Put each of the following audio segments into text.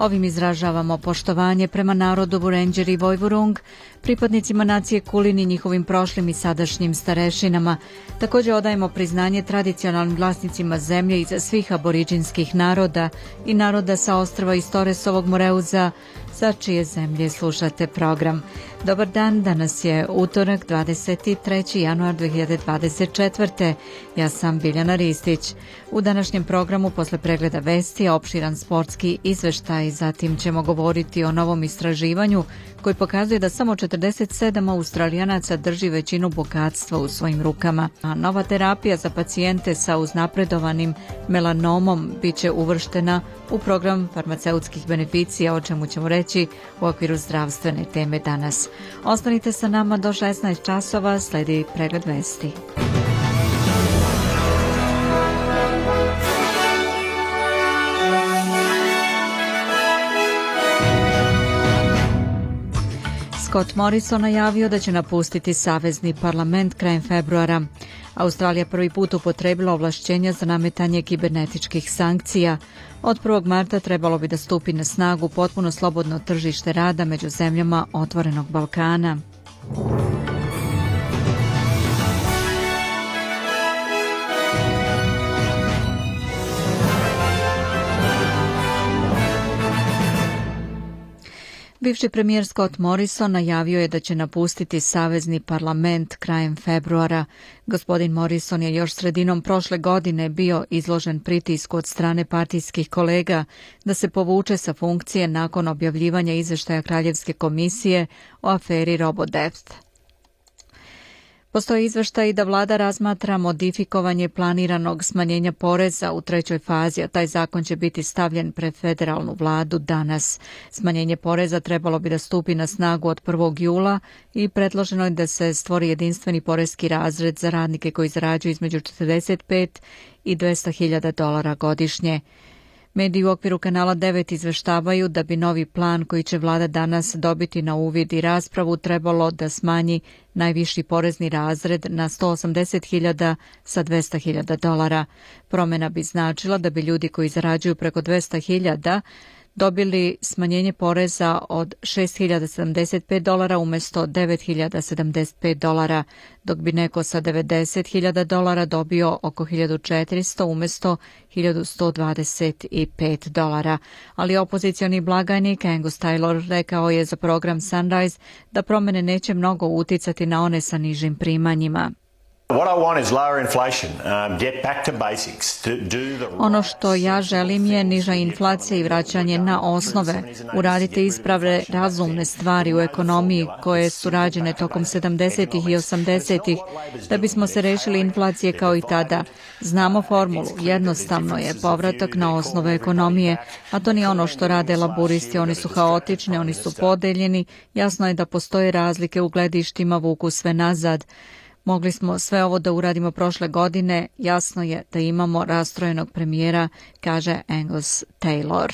Ovim izražavamo poštovanje prema narodu Renđer i Vojvurung, pripadnicima nacije Kulin i njihovim prošlim i sadašnjim starešinama. Takođe odajemo priznanje tradicionalnim vlasnicima zemlje iza svih aboriđinskih naroda i naroda sa ostrava iz Toresovog Moreuza, za čije zemlje slušate program. Dobar dan, danas je utorak 23. januar 2024. Ja sam Biljana Ristić. U današnjem programu posle pregleda vesti opširan sportski izveštaj zatim ćemo govoriti o novom istraživanju koji pokazuje da samo 47 australijanaca drži većinu bogatstva u svojim rukama. A nova terapija za pacijente sa uznapredovanim melanomom bit će uvrštena u program farmaceutskih beneficija, o čemu ćemo reći u okviru zdravstvene teme danas. Ostanite sa nama do 16 časova, sledi pregled vesti. Scott Morrison najavio da će napustiti Savezni parlament krajem februara. Australija prvi put upotrebila ovlašćenja za nametanje kibernetičkih sankcija. Od 1. marta trebalo bi da stupi na snagu potpuno slobodno tržište rada među zemljama Otvorenog Balkana. Bivši premijer Scott Morrison najavio je da će napustiti savezni parlament krajem februara. Gospodin Morrison je još sredinom prošle godine bio izložen pritisku od strane partijskih kolega da se povuče sa funkcije nakon objavljivanja izveštaja Kraljevske komisije o aferi Robodebt. Postoje izveštaj da vlada razmatra modifikovanje planiranog smanjenja poreza u trećoj fazi, a taj zakon će biti stavljen pred federalnu vladu danas. Smanjenje poreza trebalo bi da stupi na snagu od 1. jula i predloženo je da se stvori jedinstveni porezki razred za radnike koji zarađuju između 45 i 200.000 dolara godišnje. Mediji u okviru kanala 9 izveštavaju da bi novi plan koji će vlada danas dobiti na uvid i raspravu trebalo da smanji najviši porezni razred na 180.000 sa 200.000 dolara. Promena bi značila da bi ljudi koji zarađuju preko 200.000 dobili smanjenje poreza od 6.075 dolara umesto 9.075 dolara, dok bi neko sa 90.000 dolara dobio oko 1.400 umesto 1.125 dolara. Ali opozicioni blagajnik Angus Taylor rekao je za program Sunrise da promene neće mnogo uticati na one sa nižim primanjima. Ono što ja želim je niža inflacija i vraćanje na osnove. Uradite ispravne razumne stvari u ekonomiji koje su rađene tokom 70-ih i 80-ih da bismo se rešili inflacije kao i tada. Znamo formulu, jednostavno je povratak na osnove ekonomije, a to nije ono što rade laburisti, oni su haotični, oni su podeljeni, jasno je da postoje razlike u gledištima, vuku sve nazad. Mogli smo sve ovo da uradimo prošle godine, jasno je da imamo rastrojenog premijera, kaže Angus Taylor.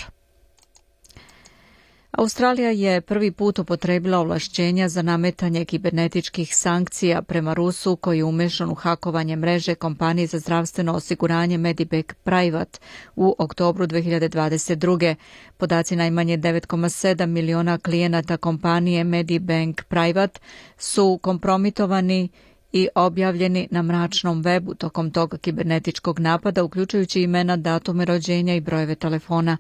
Australija je prvi put upotrebila ovlašćenja za nametanje kibernetičkih sankcija prema Rusu koji je umešan u hakovanje mreže kompanije za zdravstveno osiguranje Medibank Private u oktobru 2022. Podaci najmanje 9,7 miliona klijenata kompanije Medibank Private su kompromitovani i objavljeni na mračnom webu tokom tog kibernetičkog napada, uključujući imena, datume rođenja i brojeve telefona.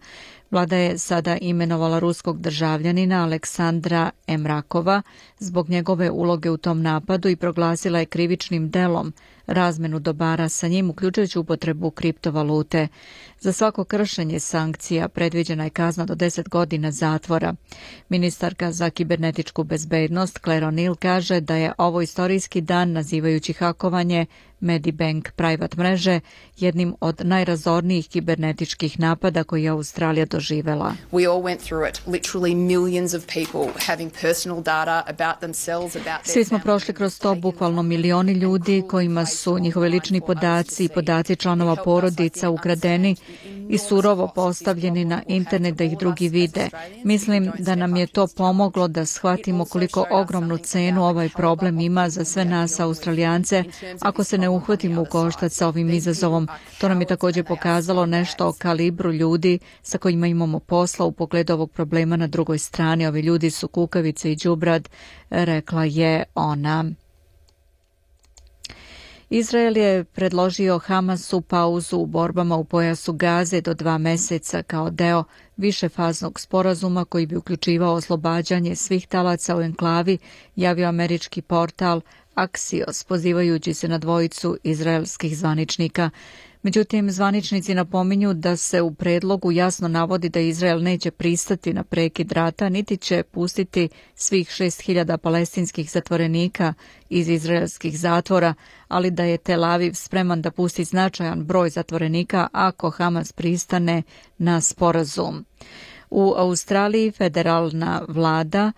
Vlada je sada imenovala ruskog državljanina Aleksandra Emrakova zbog njegove uloge u tom napadu i proglasila je krivičnim delom razmenu dobara sa njim, uključujući upotrebu kriptovalute. Za svako kršenje sankcija predviđena je kazna do 10 godina zatvora. Ministarka za kibernetičku bezbednost Claire O'Neill kaže da je ovo istorijski dan nazivajući hakovanje Medibank private mreže jednim od najrazornijih kibernetičkih napada koji je Australija doživela. We all went through it, literally millions of people having personal data about themselves, about their Svi smo prošli kroz to bukvalno milioni ljudi kojima su njihovi lični podaci i podaci članova porodica ukradeni i surovo postavljeni na internet da ih drugi vide. Mislim da nam je to pomoglo da shvatimo koliko ogromnu cenu ovaj problem ima za sve nas australijance ako se ne uhvatimo u koštac sa ovim izazovom. To nam je takođe pokazalo nešto o kalibru ljudi sa kojima imamo posla u pogledu ovog problema na drugoj strani. Ovi ljudi su kukavice i đubrad, rekla je ona. Izrael je predložio Hamasu pauzu u borbama u pojasu Gaze do dva meseca kao deo višefaznog sporazuma koji bi uključivao oslobađanje svih talaca u enklavi, javio američki portal Axios, pozivajući se na dvojicu izraelskih zvaničnika. Međutim, zvaničnici napominju da se u predlogu jasno navodi da Izrael neće pristati na prekid rata, niti će pustiti svih 6000 palestinskih zatvorenika iz izraelskih zatvora, ali da je Tel Aviv spreman da pusti značajan broj zatvorenika ako Hamas pristane na sporazum. U Australiji federalna vlada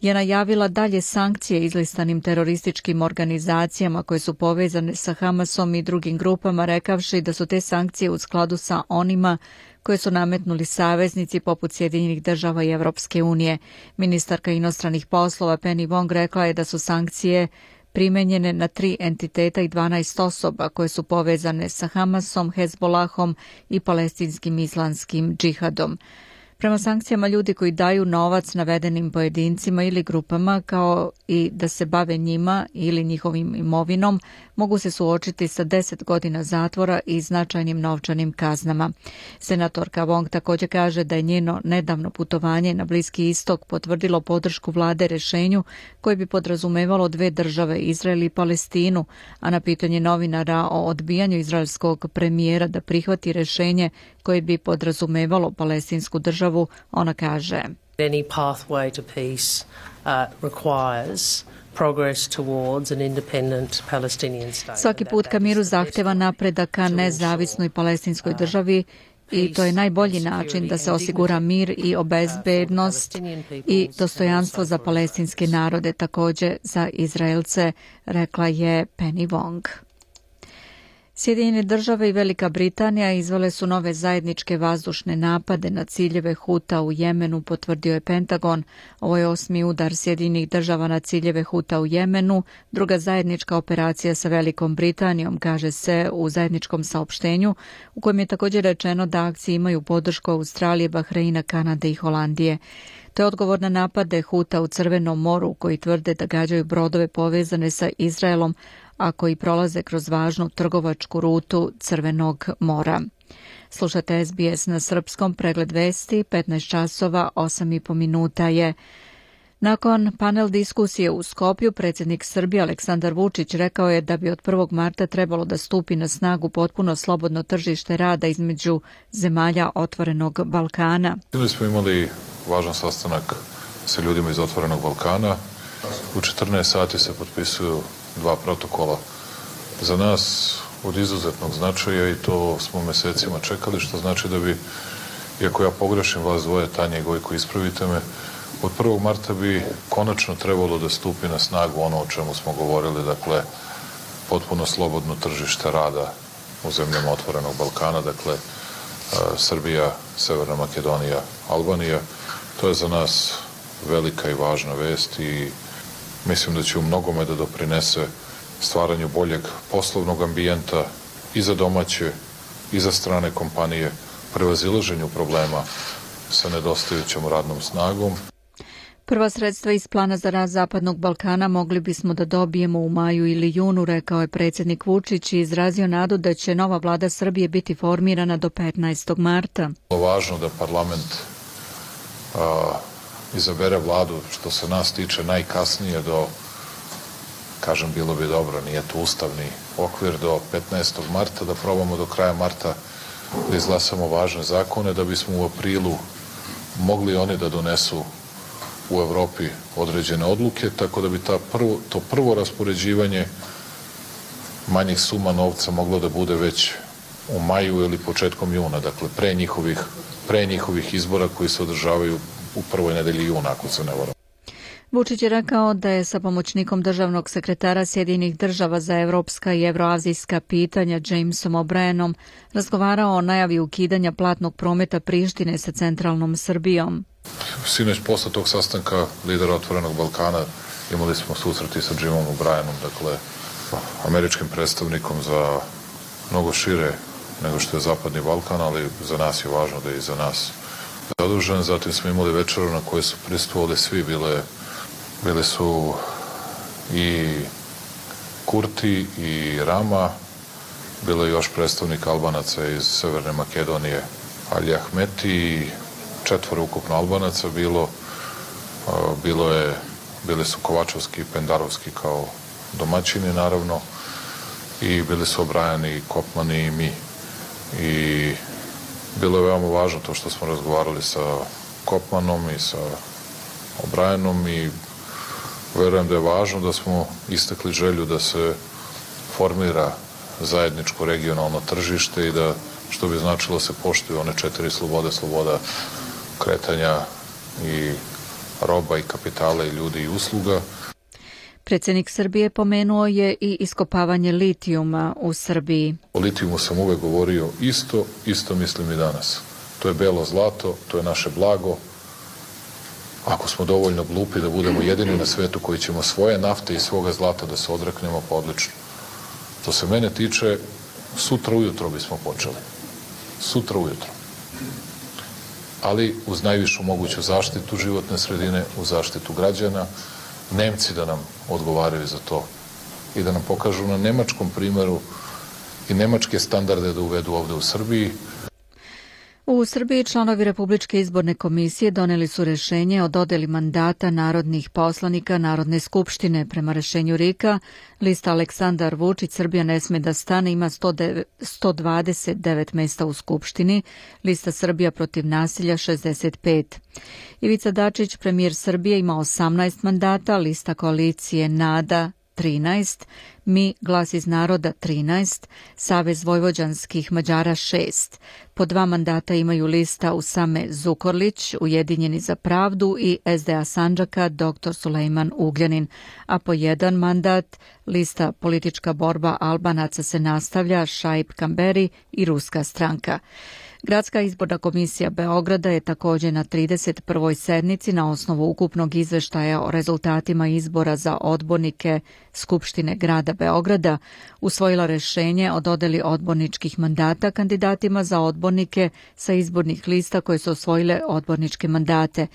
je najavila dalje sankcije izlistanim terorističkim organizacijama koje su povezane sa Hamasom i drugim grupama, rekavši da su te sankcije u skladu sa onima koje su nametnuli saveznici poput Sjedinjenih država i Evropske unije. Ministarka inostranih poslova Penny Wong rekla je da su sankcije primenjene na tri entiteta i 12 osoba koje su povezane sa Hamasom, Hezbolahom i palestinskim islamskim džihadom. Prema sankcijama ljudi koji daju novac navedenim pojedincima ili grupama kao i da se bave njima ili njihovim imovinom mogu se suočiti sa 10 godina zatvora i značajnim novčanim kaznama. Senatorka Wong takođe kaže da je njeno nedavno putovanje na Bliski istok potvrdilo podršku vlade rešenju koje bi podrazumevalo dve države Izrael i Palestinu, a na pitanje novinara o odbijanju izraelskog premijera da prihvati rešenje koje bi podrazumevalo palestinsku državu, ona kaže. Any pathway to peace uh, requires Svaki put ka miru zahteva napredak ka nezavisnoj palestinskoj državi i to je najbolji način da se osigura mir i uh, obezbednost i dostojanstvo za palestinske narode, takođe za Izraelce, rekla je Penny Wong. Sjedinjene države i Velika Britanija izvale su nove zajedničke vazdušne napade na ciljeve Huta u Jemenu, potvrdio je Pentagon. Ovo je osmi udar Sjedinjenih država na ciljeve Huta u Jemenu, druga zajednička operacija sa Velikom Britanijom, kaže se u zajedničkom saopštenju, u kojem je također rečeno da akcije imaju podršku Australije, Bahreina, Kanade i Holandije. To je odgovor na napade Huta u Crvenom moru koji tvrde da gađaju brodove povezane sa Izraelom, a koji prolaze kroz važnu trgovačku rutu Crvenog mora. Slušate SBS na srpskom pregled vesti, 15 časova, 8 i po minuta je. Nakon panel diskusije u Skopju, predsjednik Srbije Aleksandar Vučić rekao je da bi od 1. marta trebalo da stupi na snagu potpuno slobodno tržište rada između zemalja Otvorenog Balkana. Ili smo imali važan sastanak sa ljudima iz Otvorenog Balkana. U 14 sati se potpisuju dva protokola za nas od izuzetnog značaja i to smo mesecima čekali, što znači da bi, iako ja pogrešim vas dvoje, Tanja i Gojko, ispravite me, od 1. marta bi konačno trebalo da stupi na snagu ono o čemu smo govorili, dakle, potpuno slobodno tržište rada u zemljama otvorenog Balkana, dakle, e, Srbija, Severna Makedonija, Albanija. To je za nas velika i važna vest i mislim da će u mnogome da doprinese stvaranju boljeg poslovnog ambijenta i za domaće i za strane kompanije, prevazilaženju problema sa nedostajućom radnom snagom. Prva sredstva iz plana za rast Zapadnog Balkana mogli bismo da dobijemo u maju ili junu, rekao je predsednik Vučić i izrazio nadu da će nova vlada Srbije biti formirana do 15. marta. Važno da parlament a, izabere vladu, što se nas tiče, najkasnije do, kažem, bilo bi dobro, nije to ustavni okvir, do 15. marta, da probamo do kraja marta da izglasamo važne zakone, da bismo u aprilu mogli oni da donesu u Evropi određene odluke, tako da bi ta prvo, to prvo raspoređivanje manjih suma novca moglo da bude već u maju ili početkom juna, dakle pre njihovih, pre njihovih izbora koji se održavaju u prvoj nedelji juna, ako se ne varam. Vučić je rekao da je sa pomoćnikom državnog sekretara Sjedinih država za evropska i evroazijska pitanja Jamesom O'Brienom razgovarao o najavi ukidanja platnog prometa Prištine sa centralnom Srbijom. Sinoć posle tog sastanka lidera Otvorenog Balkana imali smo susreti sa Jimom O'Brienom, dakle američkim predstavnikom za mnogo šire nego što je Zapadni Balkan, ali za nas je važno da je i za nas zadužen, zatim smo imali večeru na kojoj su pristovali svi, bile, bile su i Kurti i Rama, bilo je još predstavnik Albanaca iz Severne Makedonije, Ali Ahmeti i četvore ukupno Albanaca bilo, bilo je, bili su Kovačovski i Pendarovski kao domaćini naravno i bili su Obrajani, Kopmani i mi i Bilo je veoma važno to što smo razgovarali sa Kopmanom i sa Obrajenom i verujem da je važno da smo istakli želju da se formira zajedničko regionalno tržište i da što bi značilo da se poštuju one četiri slobode, sloboda kretanja i roba i kapitala i ljudi i usluga Predsjednik Srbije pomenuo je i iskopavanje litijuma u Srbiji. O litijumu sam uvek govorio isto, isto mislim i danas. To je belo zlato, to je naše blago. Ako smo dovoljno glupi da budemo jedini na svetu koji ćemo svoje nafte i svoga zlata da se odreknemo, pa odlično. To se mene tiče, sutra ujutro bismo počeli. Sutra ujutro. Ali uz najvišu moguću zaštitu životne sredine, uz zaštitu građana, Nemci da nam odgovaraju za to i da nam pokažu na nemačkom primeru i nemačke standarde da uvedu ovde u Srbiji, U Srbiji članovi Republičke izborne komisije doneli su rešenje o dodeli mandata narodnih poslanika Narodne skupštine. Prema rešenju Rika, lista Aleksandar Vučić Srbija ne sme da stane ima 129 mesta u Skupštini, lista Srbija protiv nasilja 65. Ivica Dačić, premijer Srbije, ima 18 mandata, lista koalicije NADA 13, Mi glas iz naroda 13, Savez vojvođanskih Mađara 6. Po dva mandata imaju lista Usame Zukorlić, Ujedinjeni za pravdu i SDA Sanđaka dr. Sulejman Ugljanin, a po jedan mandat lista Politička borba Albanaca se nastavlja Šaib Kamberi i Ruska stranka. Gradska izborna komisija Beograda je takođe na 31. sednici na osnovu ukupnog izveštaja o rezultatima izbora za odbornike Skupštine grada Beograda usvojila rešenje o dodeli odborničkih mandata kandidatima za odbornike sa izbornih lista koje su osvojile odborničke mandate.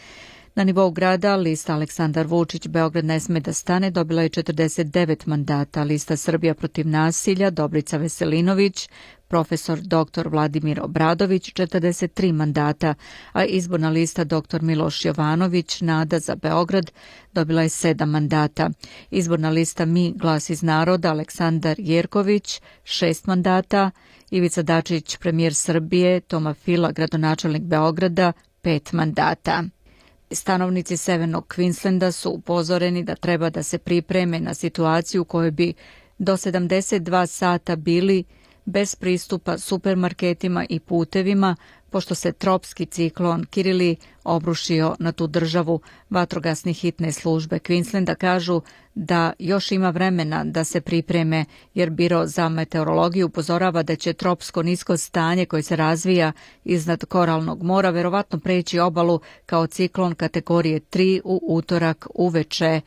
Na nivou grada lista Aleksandar Vučić Beograd ne sme da stane dobila je 49 mandata, lista Srbija protiv nasilja Dobrica Veselinović profesor dr. Vladimir Obradović 43 mandata, a izborna lista dr. Miloš Jovanović Nada za Beograd dobila je 7 mandata. Izborna lista Mi glas iz naroda Aleksandar Jerković 6 mandata, Ivica Dačić premijer Srbije, Toma Fila gradonačelnik Beograda 5 mandata. Stanovnici Severnog Queenslanda su upozoreni da treba da se pripreme na situaciju u kojoj bi do 72 sata bili bez pristupa supermarketima i putevima, pošto se tropski ciklon Kirili obrušio na tu državu. Vatrogasni hitne službe Queenslanda kažu da još ima vremena da se pripreme, jer Biro za meteorologiju upozorava da će tropsko nisko stanje koje se razvija iznad Koralnog mora verovatno preći obalu kao ciklon kategorije 3 u utorak uveče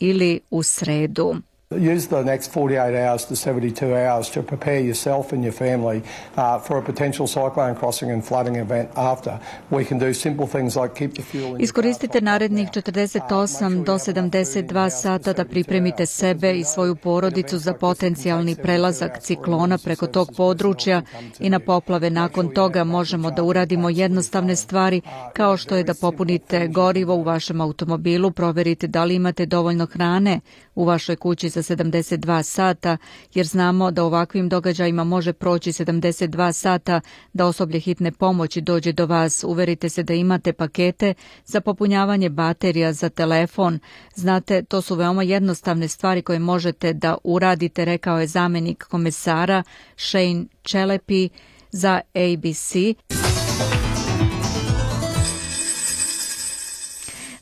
ili u sredu. Use the next 48 hours to 72 hours to prepare yourself and your family uh, for a potential cyclone crossing and flooding event after. We can do simple things like keep the fuel in Iskoristite narednih 48 uh, do 72 sata da pripremite sebe i svoju porodicu za potencijalni prelazak ciklona preko tog područja i na poplave nakon toga možemo da uradimo jednostavne stvari uh, kao što je da popunite gorivo u vašem automobilu, proverite da li imate dovoljno hrane, u vašoj kući za 72 sata, jer znamo da ovakvim događajima može proći 72 sata da osoblje hitne pomoći dođe do vas. Uverite se da imate pakete za popunjavanje baterija za telefon. Znate, to su veoma jednostavne stvari koje možete da uradite, rekao je zamenik komesara Shane Čelepi za ABC.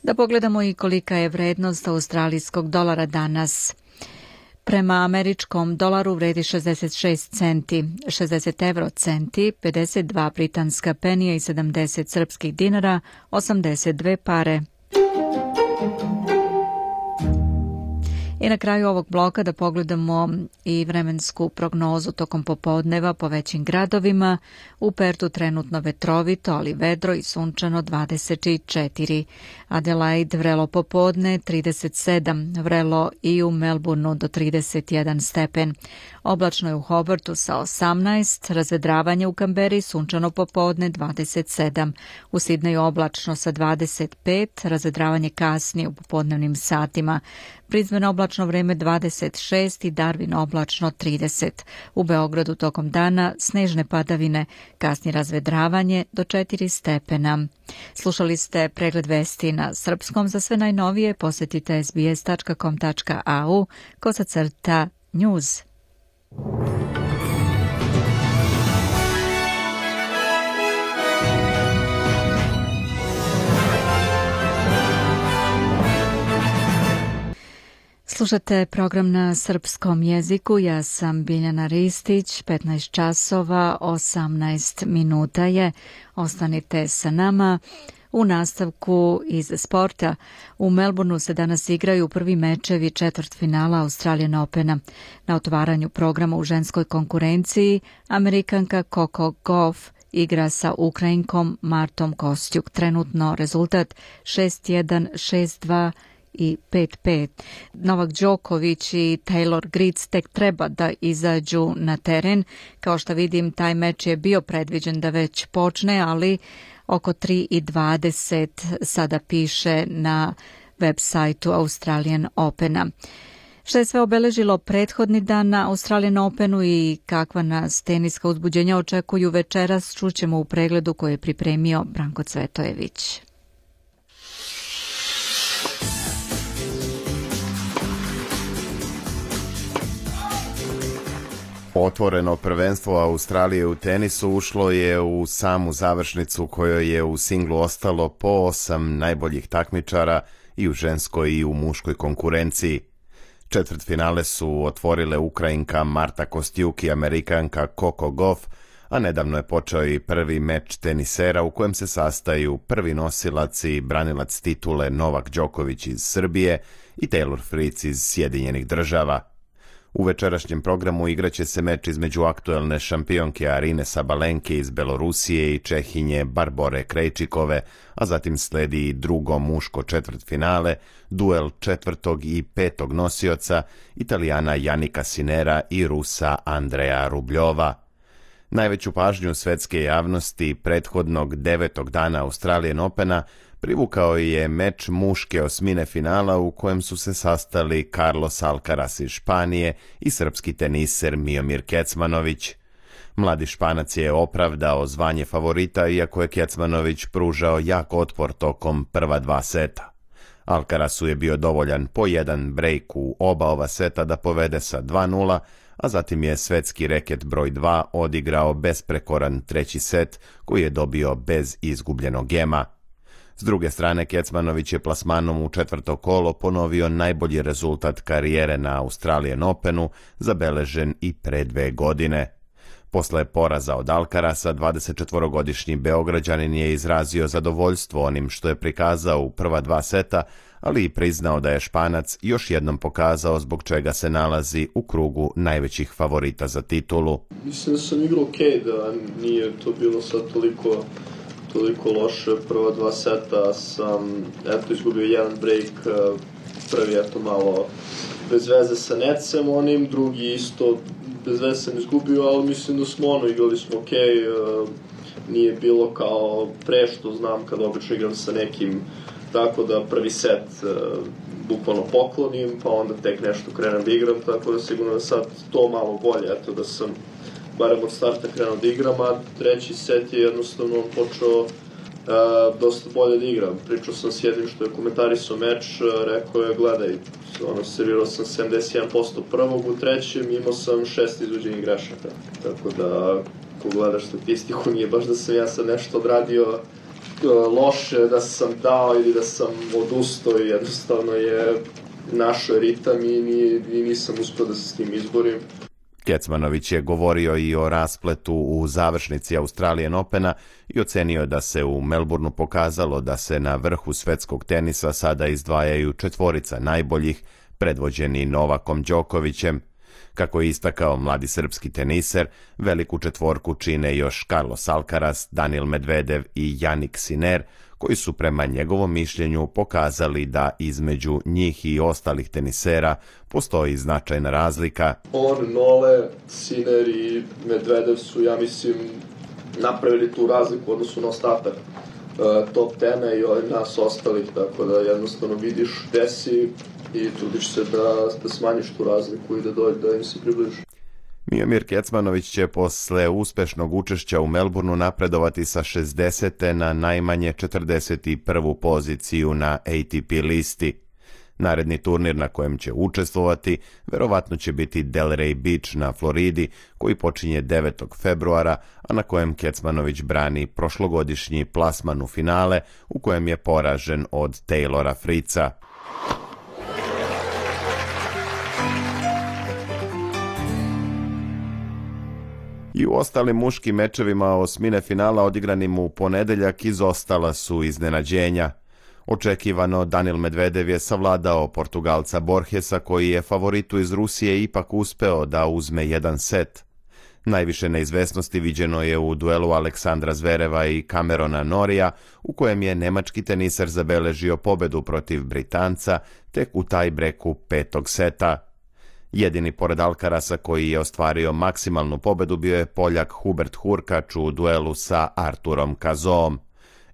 Da pogledamo i kolika je vrednost australijskog dolara danas. Prema američkom dolaru vredi 66 centi, 60 euro centi, 52 britanska penija i 70 srpskih dinara, 82 pare. I na kraju ovog bloka da pogledamo i vremensku prognozu tokom popodneva po većim gradovima. U Pertu trenutno vetrovito, ali vedro i sunčano 24. Adelaide vrelo popodne 37, vrelo i u Melbourneu do 31 stepen. Oblačno je u Hobartu sa 18, razvedravanje u Kamberi sunčano popodne 27, u Sidneju oblačno sa 25, razvedravanje kasnije u popodnevnim satima. Brisbane oblačno vreme 26 i Darwin oblačno 30. U Beogradu tokom dana snežne padavine, kasnije razvedravanje do 4 stepena. Slušali ste pregled vesti na srpskom za sve najnovije posetite sbs.com.au kosacrta news. Slušate program na srpskom jeziku. Ja sam Biljana Ristić, 15 časova, 18 minuta je. Ostanite sa nama. U nastavku iz sporta, u Melbourneu se danas igraju prvi mečevi četvrt finala Australijan Opena. Na otvaranju programa u ženskoj konkurenciji, Amerikanka Coco Goff igra sa Ukrajinkom Martom Kostjuk. Trenutno rezultat 6-1, 6-2, i 5-5. Novak Đoković i Taylor Gritz tek treba da izađu na teren. Kao što vidim, taj meč je bio predviđen da već počne, ali oko 3.20 sada piše na web sajtu Australian Opena. Što je sve obeležilo prethodni dan na Australian Openu i kakva nas teniska uzbuđenja očekuju večeras, čućemo u pregledu koje je pripremio Branko Cvetojević. otvoreno prvenstvo Australije u tenisu ušlo je u samu završnicu kojoj je u singlu ostalo po osam najboljih takmičara i u ženskoj i u muškoj konkurenciji. Četvrt finale su otvorile Ukrajinka Marta Kostjuk i Amerikanka Coco Goff, a nedavno je počeo i prvi meč tenisera u kojem se sastaju prvi nosilac i branilac titule Novak Đoković iz Srbije i Taylor Fritz iz Sjedinjenih država. U večerašnjem programu igraće se meč između aktuelne šampionke Arine Sabalenke iz Belorusije i Čehinje Barbore Krejčikove, a zatim sledi i drugo muško četvrt finale, duel četvrtog i petog nosioca, italijana Janika Sinera i Rusa Andreja Rubljova. Najveću pažnju svetske javnosti prethodnog devetog dana Australijan Opena – privukao je meč muške osmine finala u kojem su se sastali Carlos Alcaraz iz Španije i srpski teniser Miomir Kecmanović. Mladi Španac je opravdao zvanje favorita iako je Kecmanović pružao jak otpor tokom prva dva seta. Alcarazu je bio dovoljan po jedan brejk u oba ova seta da povede sa 2-0, a zatim je svetski reket broj 2 odigrao besprekoran treći set koji je dobio bez izgubljenog gema – S druge strane, Kecmanović je plasmanom u četvrto kolo ponovio najbolji rezultat karijere na Australijan Openu, zabeležen i pre dve godine. Posle poraza od Alkarasa, 24-godišnji Beograđanin je izrazio zadovoljstvo onim što je prikazao u prva dva seta, ali i priznao da je Španac još jednom pokazao zbog čega se nalazi u krugu najvećih favorita za titulu. Mislim da sam igrao ok, da nije to bilo sad toliko toliko loše prva dva seta sam eto izgubio jedan break e, prvi eto malo bez veze sa Necem onim drugi isto bez veze sam izgubio ali mislim da smo ono igrali smo okej okay, e, nije bilo kao pre što znam kad obično igram sa nekim tako da prvi set e, bukvalno poklonim, pa onda tek nešto krenem da igram, tako da sigurno da sad to malo bolje, eto da sam barem od starta krenuo da igram, a treći set je jednostavno počeo a, e, dosta bolje da igram. Pričao sam s jednim što je komentarisao meč, a, e, rekao je gledaj, ono, servirao sam 71% prvog u trećem, imao sam šest izuđenih grešaka. Tako da, ako gledaš statistiku, nije baš da sam ja sad nešto odradio e, loše, da sam dao ili da sam odustao i jednostavno je našao ritam i, ni, i nisam uspeo da se s tim izborim. Kecmanović je govorio i o raspletu u završnici Australijan Opena i ocenio da se u Melbourneu pokazalo da se na vrhu svetskog tenisa sada izdvajaju četvorica najboljih, predvođeni Novakom Đokovićem. Kako je istakao mladi srpski teniser, veliku četvorku čine još Carlos Alcaraz, Daniel Medvedev i Janik Siner – koji su prema njegovom mišljenju pokazali da između njih i ostalih tenisera postoji značajna razlika. On, Nole, Siner i Medvedev su, ja mislim, napravili tu razliku odnosu na ostatak e, top teme i ovaj nas ostalih, tako da jednostavno vidiš gde si i trudiš se da, da smanjiš tu razliku i da, dođe, da im se približiš. Miomir Kecmanović će posle uspešnog učešća u Melbourneu napredovati sa 60. na najmanje 41. poziciju na ATP listi. Naredni turnir na kojem će učestvovati verovatno će biti Delray Beach na Floridi, koji počinje 9. februara, a na kojem Kecmanović brani prošlogodišnji plasman u finale, u kojem je poražen od Taylora Frica. i u ostalim muškim mečevima osmine finala odigranim u ponedeljak izostala su iznenađenja. Očekivano Danil Medvedev je savladao Portugalca Borgesa koji je favoritu iz Rusije ipak uspeo da uzme jedan set. Najviše neizvesnosti viđeno je u duelu Aleksandra Zvereva i Camerona Norija, u kojem je nemački teniser zabeležio pobedu protiv Britanca tek u tajbreku petog seta – Jedini pored Alkarasa koji je ostvario maksimalnu pobedu bio je Poljak Hubert Hurkač u duelu sa Arturom Kazom.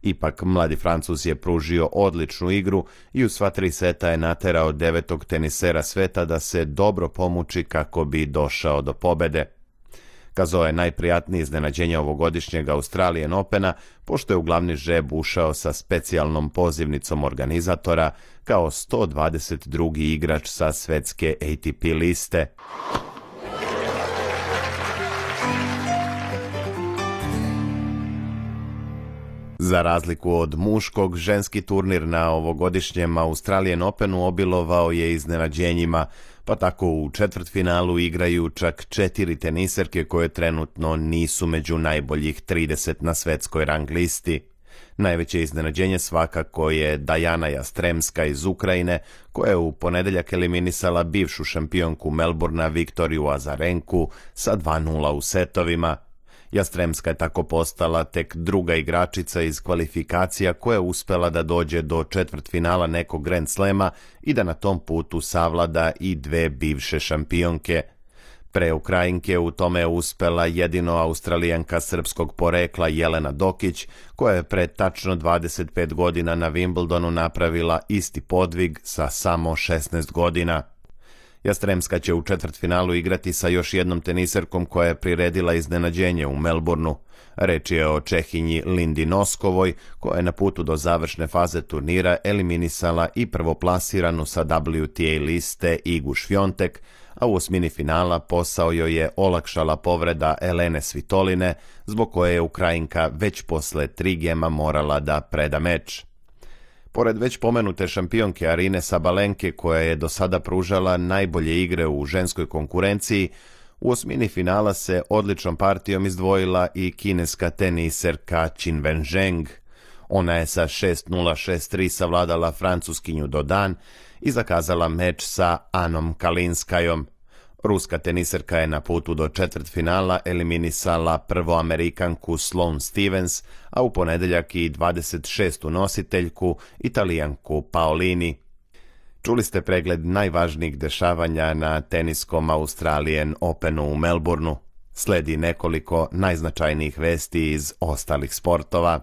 Ipak, mladi Francus je pružio odličnu igru i u sva tri seta je naterao devetog tenisera sveta da se dobro pomuči kako bi došao do pobede. Kazao je najprijatnije iznenađenje ovogodišnjeg Australijan Opena, pošto je u glavni žeb ušao sa specijalnom pozivnicom organizatora kao 122. igrač sa svetske ATP liste. Za razliku od muškog, ženski turnir na ovogodišnjem Australijan Openu obilovao je iznenađenjima pa tako u četvrtfinalu igraju čak četiri teniserke koje trenutno nisu među najboljih 30 na svetskoj rang listi. Najveće iznenađenje svakako je Dajana Jastremska iz Ukrajine, koja je u ponedeljak eliminisala bivšu šampionku Melburna Viktoriju Azarenku sa 2-0 u setovima – Jastremska je tako postala tek druga igračica iz kvalifikacija koja je uspela da dođe do četvrtfinala nekog Grand Slema i da na tom putu savlada i dve bivše šampionke. Pre Ukrajinke u tome je uspela jedino australijanka srpskog porekla Jelena Dokić, koja je pre tačno 25 godina na Wimbledonu napravila isti podvig sa samo 16 godina – Jastremska će u četvrtfinalu igrati sa još jednom teniserkom koja je priredila iznenađenje u Melbourneu. Reč je o Čehinji Lindi Noskovoj, koja je na putu do završne faze turnira eliminisala i prvoplasiranu sa WTA liste Igu Švjontek, a u osmini finala posao joj je olakšala povreda Elene Svitoline, zbog koje je Ukrajinka već posle tri gema morala da preda meč. Pored već pomenute šampionke Arine Sabalenke koja je do sada pružala najbolje igre u ženskoj konkurenciji, u osmini finala se odličnom partijom izdvojila i kineska teniserka Qin Wenzheng. Ona je sa 6-0-6-3 savladala francuskinju Dodan i zakazala meč sa Anom Kalinskajom – Ruska teniserka je na putu do četvrtfinala eliminisala prvo Amerikanku Sloane Stevens, a u ponedeljak i 26. nositeljku Italijanku Paolini. Čuli ste pregled najvažnijih dešavanja na teniskom Australian Openu u Melbourneu. Sledi nekoliko najznačajnijih vesti iz ostalih sportova.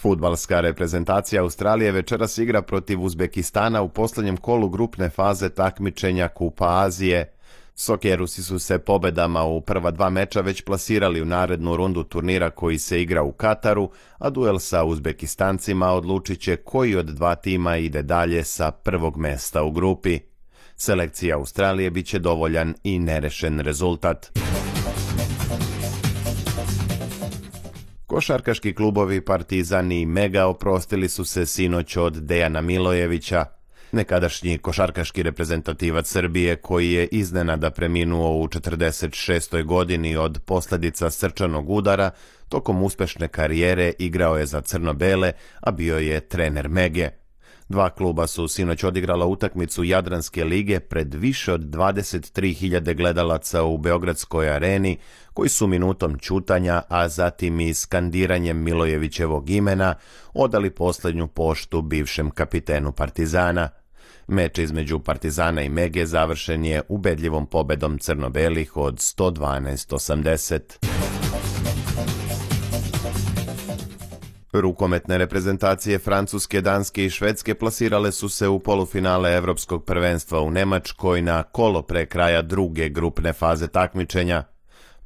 Futbalska reprezentacija Australije večeras igra protiv Uzbekistana u poslednjem kolu grupne faze takmičenja Kupa Azije. Sokerusi su se pobedama u prva dva meča već plasirali u narednu rundu turnira koji se igra u Kataru, a duel sa Uzbekistancima odlučit će koji od dva tima ide dalje sa prvog mesta u grupi. Selekcija Australije biće dovoljan i nerešen rezultat. Košarkaški klubovi Partizan i Mega oprostili su se sinoć od Dejana Milojevića, nekadašnji košarkaški reprezentativac Srbije koji je iznenada preminuo u 46. godini od posledica srčanog udara, tokom uspešne karijere igrao je za crno-bele, a bio je trener Mege – Dva kluba su sinoć odigrala utakmicu Jadranske lige pred više od 23.000 gledalaca u Beogradskoj areni, koji su minutom čutanja, a zatim i skandiranjem Milojevićevog imena, odali poslednju poštu bivšem kapitenu Partizana. Meč između Partizana i Mege završen je ubedljivom pobedom crnobelih od 112.80. Rukometne reprezentacije Francuske, Danske i Švedske plasirale su se u polufinale Evropskog prvenstva u Nemačkoj na kolo pre kraja druge grupne faze takmičenja.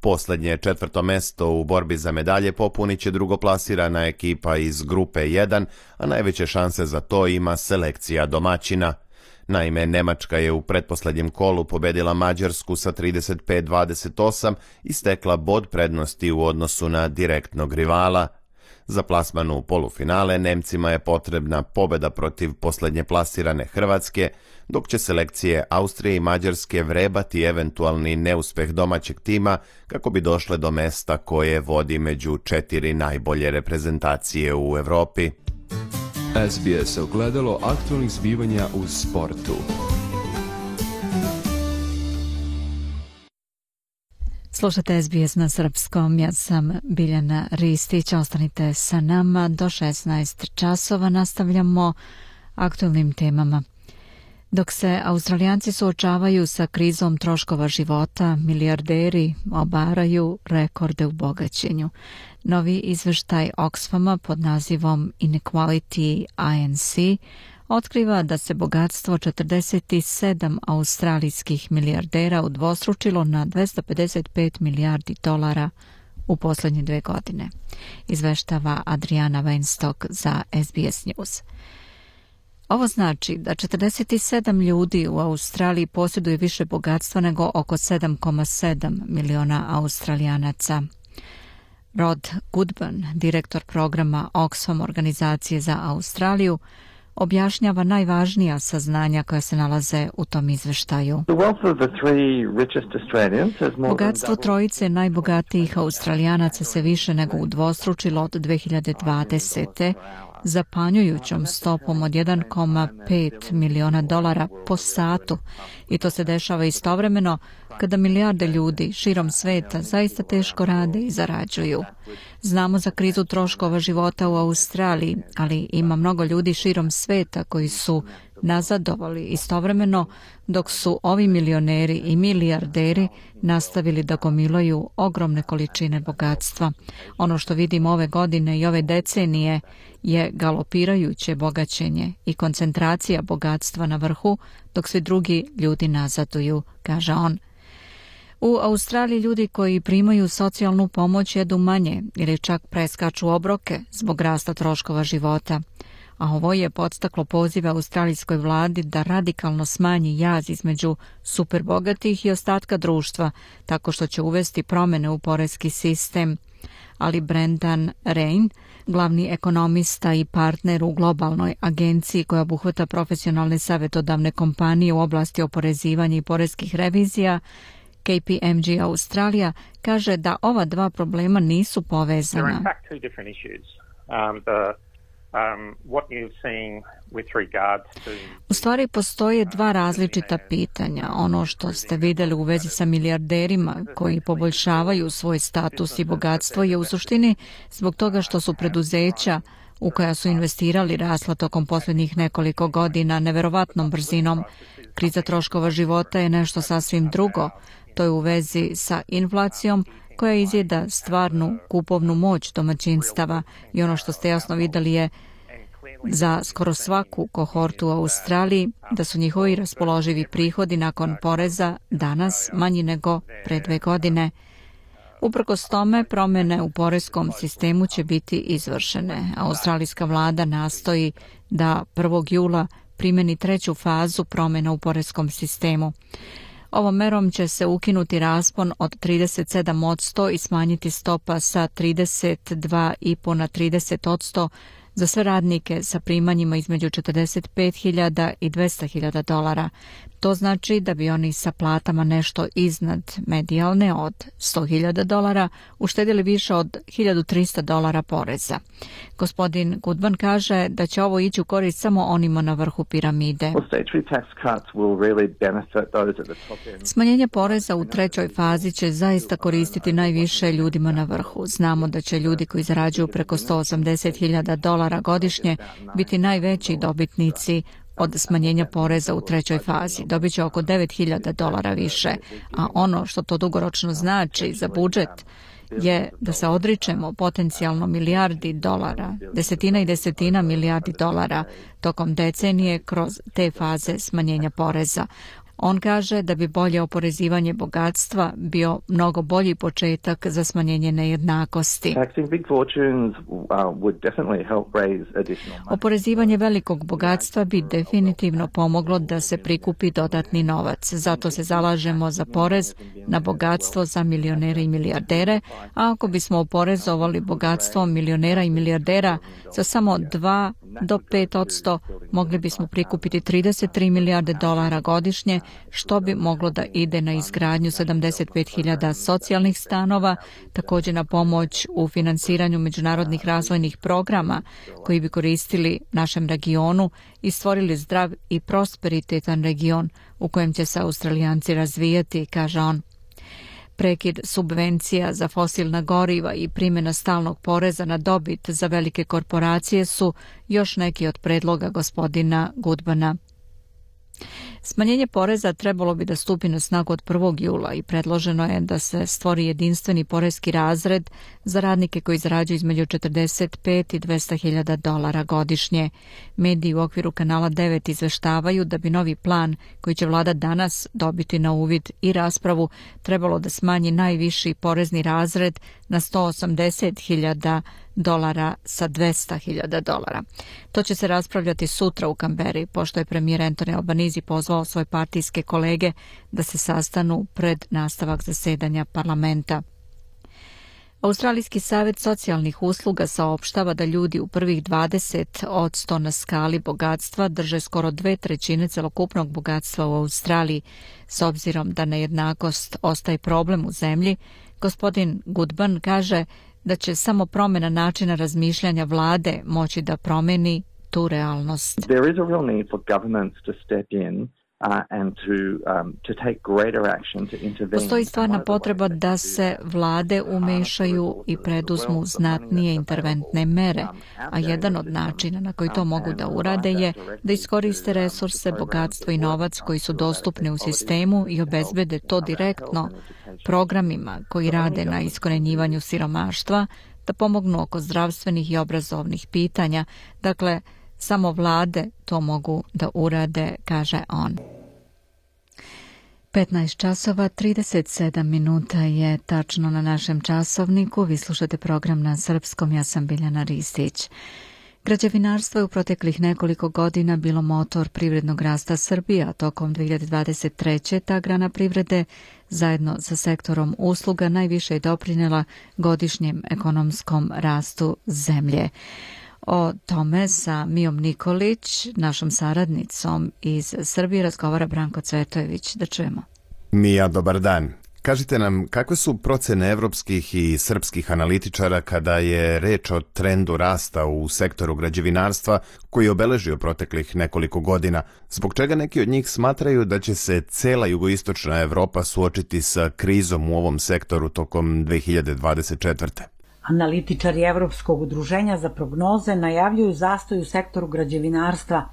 Poslednje četvrto mesto u borbi za medalje popuniće drugoplasirana ekipa iz grupe 1, a najveće šanse za to ima selekcija domaćina – Naime, Nemačka je u pretposlednjem kolu pobedila Mađarsku sa 35-28 i stekla bod prednosti u odnosu na direktnog rivala – Za plasman u polufinale Nemcima je potrebna pobeda protiv poslednje plasirane Hrvatske, dok će selekcije Austrije i Mađarske vrebati eventualni neuspeh domaćeg tima kako bi došle do mesta koje vodi među četiri najbolje reprezentacije u Evropi. SBS ogledalo aktualnih zbivanja u sportu. Slušate SBS na srpskom, ja sam Biljana Ristić, ostanite sa nama do 16 časova, nastavljamo aktualnim temama. Dok se Australijanci suočavaju sa krizom troškova života, milijarderi obaraju rekorde u bogaćenju. Novi izveštaj Oxfama pod nazivom Inequality INC otkriva da se bogatstvo 47 australijskih milijardera udvostručilo na 255 milijardi dolara u poslednje dve godine, izveštava Adriana Weinstock za SBS News. Ovo znači da 47 ljudi u Australiji posjeduje više bogatstva nego oko 7,7 miliona australijanaca. Rod Goodman, direktor programa Oxfam organizacije za Australiju, objašnjava najvažnija saznanja koja se nalaze u tom izveštaju. Bogatstvo trojice najbogatijih australijanaca se više nego udvostručilo od 2020 zapanjujućom stopom od 1,5 miliona dolara po satu i to se dešava istovremeno kada milijarde ljudi širom sveta zaista teško rade i zarađuju. Znamo za krizu troškova života u Australiji, ali ima mnogo ljudi širom sveta koji su nazadovali istovremeno dok su ovi milioneri i milijarderi nastavili da gomilaju ogromne količine bogatstva. Ono što vidimo ove godine i ove decenije je galopirajuće bogaćenje i koncentracija bogatstva na vrhu dok se drugi ljudi nazaduju, kaže on. U Australiji ljudi koji primaju socijalnu pomoć jedu manje ili čak preskaču obroke zbog rasta troškova života – a ovo je podstaklo pozive australijskoj vladi da radikalno smanji jaz između superbogatih i ostatka društva, tako što će uvesti promene u porezki sistem. Ali Brendan Rain, glavni ekonomista i partner u globalnoj agenciji koja obuhvata profesionalne savetodavne kompanije u oblasti oporezivanja i porezkih revizija, KPMG Australija kaže da ova dva problema nisu povezana. Um, the Um, what you're seeing with regards to... U stvari postoje dva različita pitanja. Ono što ste videli u vezi sa milijarderima koji poboljšavaju svoj status i bogatstvo je u suštini zbog toga što su preduzeća u koja su investirali rasla tokom poslednjih nekoliko godina neverovatnom brzinom. Kriza troškova života je nešto sasvim drugo. To je u vezi sa inflacijom, koja izjeda stvarnu kupovnu moć domaćinstava i ono što ste jasno videli je za skoro svaku kohortu u Australiji da su njihovi raspoloživi prihodi nakon poreza danas manji nego pre dve godine. Uprkos tome, promene u porezkom sistemu će biti izvršene. Australijska vlada nastoji da 1. jula primeni treću fazu promena u porezkom sistemu. Ovom merom će se ukinuti raspon od 37 od 100 i smanjiti stopa sa 32,5 na 30 od 100 za sve radnike sa primanjima između 45.000 i 200.000 dolara. To znači da bi oni sa platama nešto iznad medijalne od 100.000 dolara uštedili više od 1.300 dolara poreza. Gospodin Goodman kaže da će ovo ići u korist samo onima na vrhu piramide. Smanjenje poreza u trećoj fazi će zaista koristiti najviše ljudima na vrhu. Znamo da će ljudi koji zarađuju preko 180.000 dolara godišnje biti najveći dobitnici od smanjenja poreza u trećoj fazi. Dobiće oko 9000 dolara više, a ono što to dugoročno znači za budžet je da se odričemo potencijalno milijardi dolara, desetina i desetina milijardi dolara tokom decenije kroz te faze smanjenja poreza. On kaže da bi bolje oporezivanje bogatstva bio mnogo bolji početak za smanjenje nejednakosti. Uh, oporezivanje velikog bogatstva bi definitivno pomoglo da se prikupi dodatni novac. Zato se zalažemo za porez na bogatstvo za milionere i milijardere, a ako bismo oporezovali bogatstvo milionera i milijardera sa samo 2 do 5 mogli bismo prikupiti 33 milijarde dolara godišnje, što bi moglo da ide na izgradnju 75.000 socijalnih stanova, takođe na pomoć u finansiranju međunarodnih razvojnih programa koji bi koristili našem regionu i stvorili zdrav i prosperitetan region u kojem će se Australijanci razvijati, kaže on. Prekid subvencija za fosilna goriva i primjena stalnog poreza na dobit za velike korporacije su još neki od predloga gospodina Gudbana. Smanjenje poreza trebalo bi da stupi na snagu od 1. jula i predloženo je da se stvori jedinstveni porezki razred za radnike koji zarađuju između 45 i 200.000 dolara godišnje. Mediji u okviru kanala 9 izveštavaju da bi novi plan koji će vlada danas dobiti na uvid i raspravu trebalo da smanji najviši porezni razred na 180.000 dolara sa 200.000 dolara. To će se raspravljati sutra u Kamberi, pošto je premijer Antone Albanizi pozvao svoje partijske kolege da se sastanu pred nastavak zasedanja parlamenta. Australijski savet socijalnih usluga saopštava da ljudi u prvih 20 od 100 na skali bogatstva drže skoro dve trećine celokupnog bogatstva u Australiji. S obzirom da nejednakost ostaje problem u zemlji, gospodin Goodman kaže da će samo promena načina razmišljanja vlade moći da promeni tu realnost. There is a real need for governments to step in Uh, and to, um, to to um, take greater action intervene. Postoji stvarna potreba da se vlade uh, umešaju i preduzmu znatnije interventne mere, um, a jedan od načina na koji to um, mogu da urade je da iskoriste resurse, bogatstvo i novac koji su dostupni u sistemu i obezbede to direktno programima koji rade na iskorenjivanju siromaštva, da pomognu oko zdravstvenih i obrazovnih pitanja, dakle Samo vlade to mogu da urade, kaže on. 15 časova 37 minuta je tačno na našem časovniku. Vi slušate program na srpskom. Ja sam Biljana Ristić. Građevinarstvo je u proteklih nekoliko godina bilo motor privrednog rasta Srbije, a tokom 2023. ta grana privrede zajedno sa sektorom usluga najviše je doprinela godišnjem ekonomskom rastu zemlje. O tome sa Mijom Nikolić, našom saradnicom iz Srbije, razgovara Branko Cvetojević. Da čujemo. Mija, dobar dan. Kažite nam, kakve su procene evropskih i srpskih analitičara kada je reč o trendu rasta u sektoru građevinarstva koji je obeležio proteklih nekoliko godina, zbog čega neki od njih smatraju da će se cela jugoistočna Evropa suočiti sa krizom u ovom sektoru tokom 2024. Analitičari Evropskog udruženja za prognoze najavljuju zastoj u sektoru građevinarstva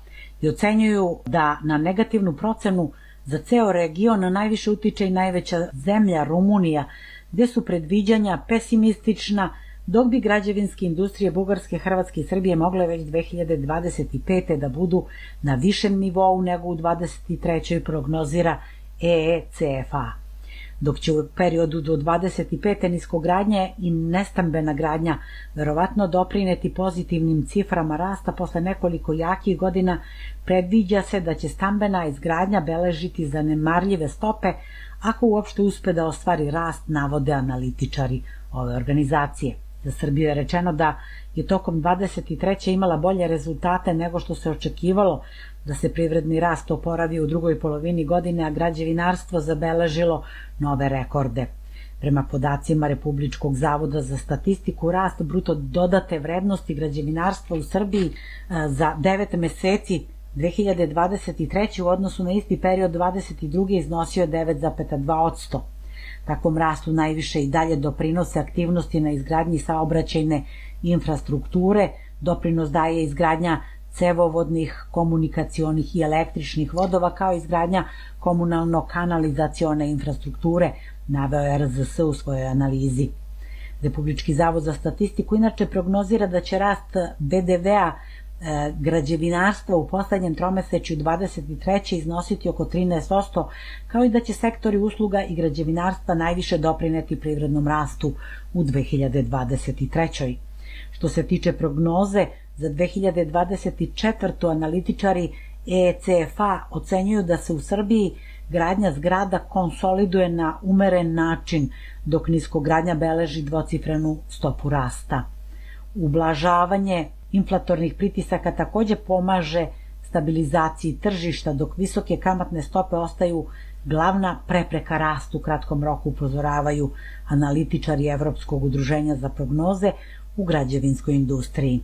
i ocenjuju da na negativnu procenu za ceo region najviše utiče i najveća zemlja Rumunija, gde su predviđanja pesimistična, dok bi građevinske industrije Bugarske, Hrvatske i Srbije mogle već 2025. da budu na višem nivou nego u 23. prognozira EECFA dok će u periodu do 25. niskogradnje i nestambena gradnja verovatno doprineti pozitivnim ciframa rasta posle nekoliko jakih godina, predviđa se da će stambena izgradnja beležiti zanemarljive stope ako uopšte uspe da ostvari rast, navode analitičari ove organizacije. Za Srbiju je rečeno da je tokom 23. imala bolje rezultate nego što se očekivalo, da se privredni rast oporavi u drugoj polovini godine, a građevinarstvo zabeležilo nove rekorde. Prema podacima Republičkog zavoda za statistiku, rast bruto dodate vrednosti građevinarstva u Srbiji e, za 9 meseci 2023. u odnosu na isti period 22. iznosio 9,2%. Takvom rastu najviše i dalje doprinose aktivnosti na izgradnji saobraćajne infrastrukture, doprinos daje izgradnja cevovodnih, komunikacionih i električnih vodova, kao izgradnja komunalno-kanalizacione infrastrukture, naveo je RZS u svojoj analizi. Republički zavod za statistiku inače prognozira da će rast BDV-a e, građevinarstva u poslednjem tromesečju 23. iznositi oko 13%, kao i da će sektori usluga i građevinarstva najviše doprineti privrednom rastu u 2023. Što se tiče prognoze Za 2024. analitičari ECFA ocenjuju da se u Srbiji gradnja zgrada konsoliduje na umeren način, dok niskogradnja beleži dvocifrenu stopu rasta. Ublažavanje inflatornih pritisaka takođe pomaže stabilizaciji tržišta, dok visoke kamatne stope ostaju glavna prepreka rastu u kratkom roku upozoravaju analitičari Evropskog udruženja za prognoze u građevinskoj industriji.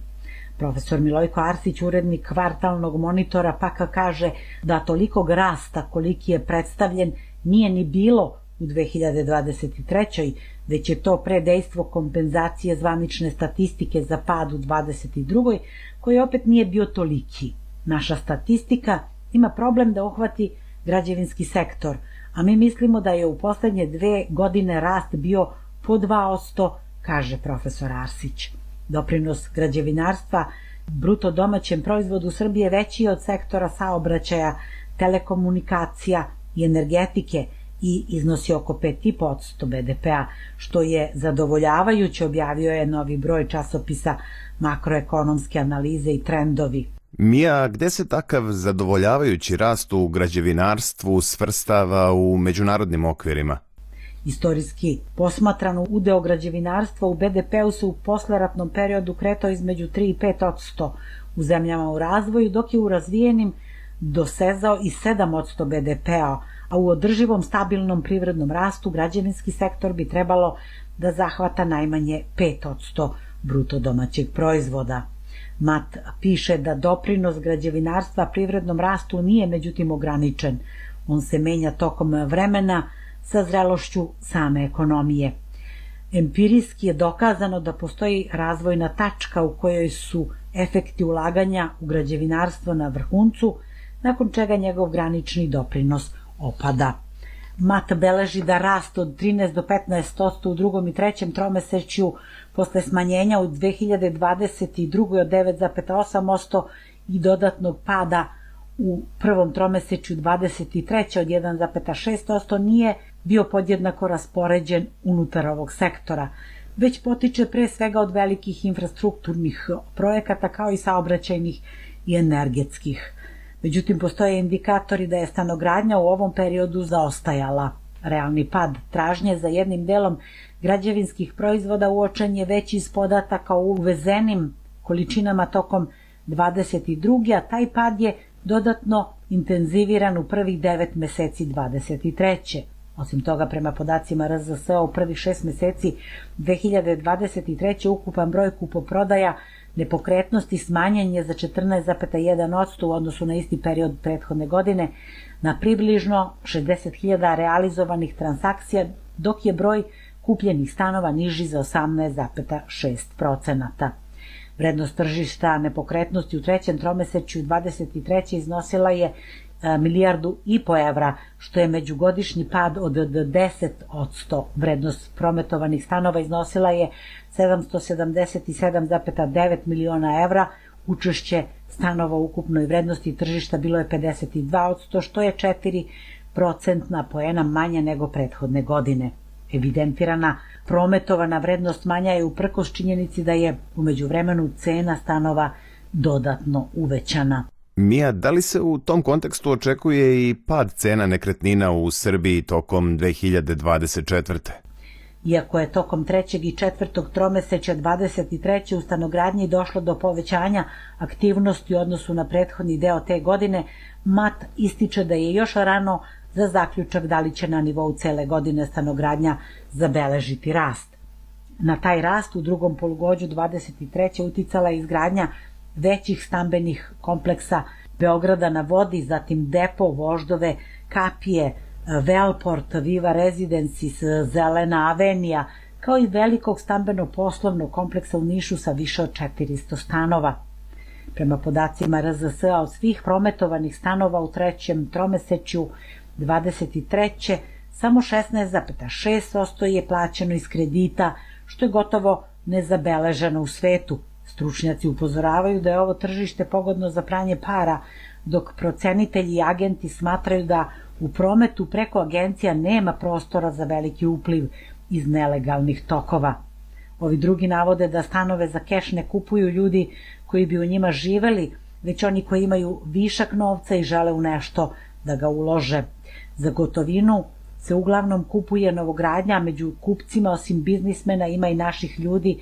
Profesor Milojko Arsić, urednik kvartalnog monitora, pa kaže da toliko rasta koliki je predstavljen nije ni bilo u 2023. već je to predejstvo kompenzacije zvanične statistike za pad u 22. koji opet nije bio toliki. Naša statistika ima problem da uhvati građevinski sektor, a mi mislimo da je u poslednje dve godine rast bio po 2%, kaže profesor Arsić. Doprinos građevinarstva bruto domaćem proizvodu Srbije veći je od sektora saobraćaja, telekomunikacija i energetike i iznosi oko 5,5% BDP-a, što je zadovoljavajuće, objavio je novi broj časopisa makroekonomske analize i trendovi. Mija, gde se takav zadovoljavajući rast u građevinarstvu svrstava u međunarodnim okvirima? Istorijski posmatrano udeo građevinarstva u BDP-u se u posleratnom periodu kretao između 3 i 5 u zemljama u razvoju, dok je u razvijenim dosezao i 7 BDP-a, a u održivom stabilnom privrednom rastu građevinski sektor bi trebalo da zahvata najmanje 5 bruto domaćeg proizvoda. Mat piše da doprinos građevinarstva privrednom rastu nije međutim ograničen. On se menja tokom vremena, sa zrelošću same ekonomije. Empirijski je dokazano da postoji razvojna tačka u kojoj su efekti ulaganja u građevinarstvo na vrhuncu, nakon čega njegov granični doprinos opada. Mat beleži da rast od 13 do 15% u drugom i trećem tromesečju posle smanjenja u 2022. od 9,8% i dodatnog pada u prvom tromesečju 23. od 1,6% nije bio podjednako raspoređen unutar ovog sektora, već potiče pre svega od velikih infrastrukturnih projekata kao i saobraćajnih i energetskih. Međutim, postoje indikatori da je stanogradnja u ovom periodu zaostajala. Realni pad tražnje za jednim delom građevinskih proizvoda uočen je već iz podataka o uvezenim količinama tokom 22. a taj pad je dodatno intenziviran u prvih 9 meseci 23. Osim toga, prema podacima RZS u prvih šest meseci 2023. ukupan broj kupoprodaja nepokretnosti smanjen je za 14,1% u odnosu na isti period prethodne godine na približno 60.000 realizovanih transakcija, dok je broj kupljenih stanova niži za 18,6%. Vrednost tržišta nepokretnosti u trećem tromeseću 23. iznosila je E, milijardu i po evra, što je međugodišnji pad od 10% vrednost prometovanih stanova iznosila je 777,9 miliona evra, učešće stanova u ukupnoj vrednosti tržišta bilo je 52%, što je 4 procentna poena manja nego prethodne godine. Evidentirana prometovana vrednost manja je uprkos činjenici da je umeđu vremenu cena stanova dodatno uvećana. Mija, da li se u tom kontekstu očekuje i pad cena nekretnina u Srbiji tokom 2024. Iako je tokom trećeg i četvrtog tromeseća 23. u stanogradnji došlo do povećanja aktivnosti u odnosu na prethodni deo te godine, MAT ističe da je još rano za zaključak da li će na nivou cele godine stanogradnja zabeležiti rast. Na taj rast u drugom polugođu 23. uticala je izgradnja većih stambenih kompleksa Beograda na vodi, zatim Depo, Voždove, Kapije, e, Velport, Viva Residences, Zelena Avenija, kao i velikog stambeno-poslovnog kompleksa u Nišu sa više od 400 stanova. Prema podacima rzs od svih prometovanih stanova u trećem tromeseću 23. samo 16,6% je plaćeno iz kredita, što je gotovo nezabeleženo u svetu – Stručnjaci upozoravaju da je ovo tržište pogodno za pranje para, dok procenitelji i agenti smatraju da u prometu preko agencija nema prostora za veliki upliv iz nelegalnih tokova. Ovi drugi navode da stanove za keš ne kupuju ljudi koji bi u njima živeli, već oni koji imaju višak novca i žele u nešto da ga ulože. Za gotovinu se uglavnom kupuje novogradnja, među kupcima osim biznismena ima i naših ljudi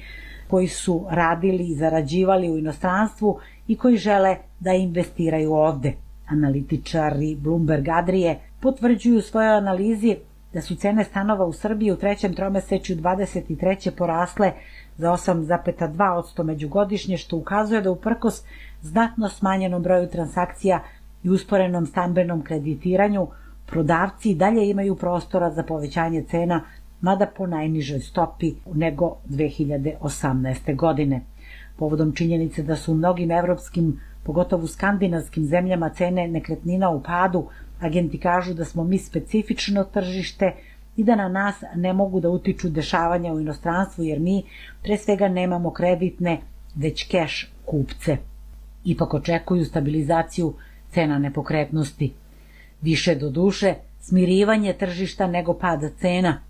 koji su radili i zarađivali u inostranstvu i koji žele da investiraju ovde. Analitičari Bloomberg Adrije potvrđuju svoje analizi da su cene stanova u Srbiji u trećem tromesečju 23. porasle za 8,2% međugodišnje, što ukazuje da uprkos znatno smanjenom broju transakcija i usporenom stambenom kreditiranju, prodavci dalje imaju prostora za povećanje cena mada po najnižoj stopi nego 2018. godine. Povodom činjenice da su u mnogim evropskim, pogotovo skandinavskim zemljama cene nekretnina u padu, agenti kažu da smo mi specifično tržište i da na nas ne mogu da utiču dešavanja u inostranstvu jer mi pre svega nemamo kreditne, već keš kupce. Ipak očekuju stabilizaciju cena nepokretnosti. Više do duše smirivanje tržišta nego pada cena –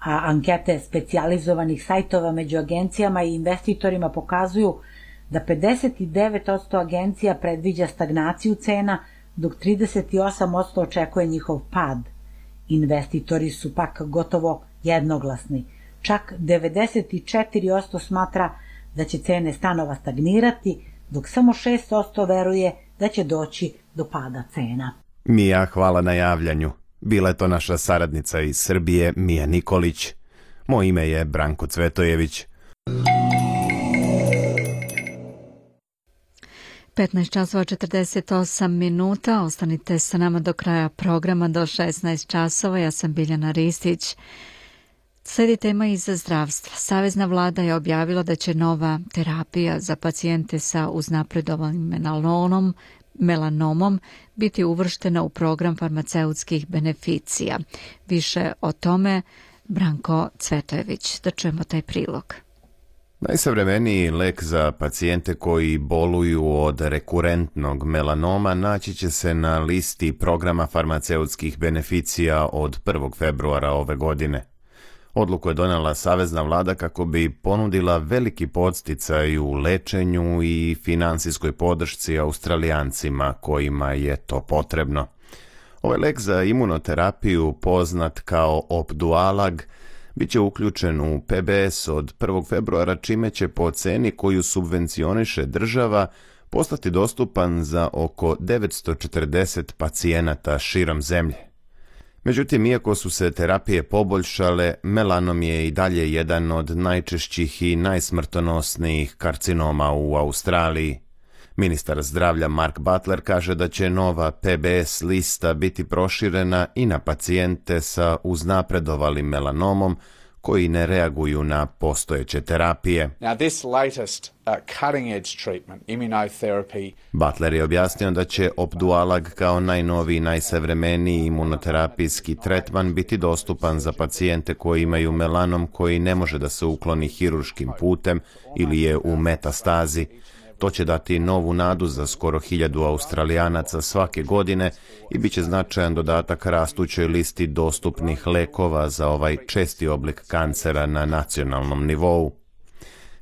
a ankete specijalizovanih sajtova među agencijama i investitorima pokazuju da 59% agencija predviđa stagnaciju cena, dok 38% očekuje njihov pad. Investitori su pak gotovo jednoglasni. Čak 94% smatra da će cene stanova stagnirati, dok samo 6% veruje da će doći do pada cena. Mija, hvala na javljanju. Bila je to naša saradnica iz Srbije Mija Nikolić. Moje ime je Branko Cvetojević. 15 časova 48 minuta. Ostanite sa nama do kraja programa do 16 časova. Ja sam Biljana Ristić. Sledi tema i za zdravstva. Savezna vlada je objavila da će nova terapija za pacijente sa uznapredovalnim menalonom melanomom biti uvrštena u program farmaceutskih beneficija. Više o tome Branko Cvetojević. Da čujemo taj prilog. Najsavremeniji lek za pacijente koji boluju od rekurentnog melanoma naći će se na listi programa farmaceutskih beneficija od 1. februara ove godine. Odluku je donela Savezna vlada kako bi ponudila veliki podsticaj u lečenju i finansijskoj podršci australijancima kojima je to potrebno. Ovaj lek za imunoterapiju poznat kao opdualag bit će uključen u PBS od 1. februara čime će po ceni koju subvencioniše država postati dostupan za oko 940 pacijenata širom zemlje. Međutim, iako su se terapije poboljšale, melanom je i dalje jedan od najčešćih i najsmrtonosnijih karcinoma u Australiji. Ministar zdravlja Mark Butler kaže da će nova PBS lista biti proširena i na pacijente sa uznapredovalim melanomom, koji ne reaguju na postojeće terapije. this latest uh, cutting edge treatment immunotherapy Butler je objasnio da će Opdualag kao najnoviji, najsavremeniji imunoterapijski tretman biti dostupan za pacijente koji imaju melanom koji ne može da se ukloni hiruškim putem ili je u metastazi. To će dati novu nadu za skoro hiljadu australijanaca svake godine i bit će značajan dodatak rastućoj listi dostupnih lekova za ovaj česti oblik kancera na nacionalnom nivou.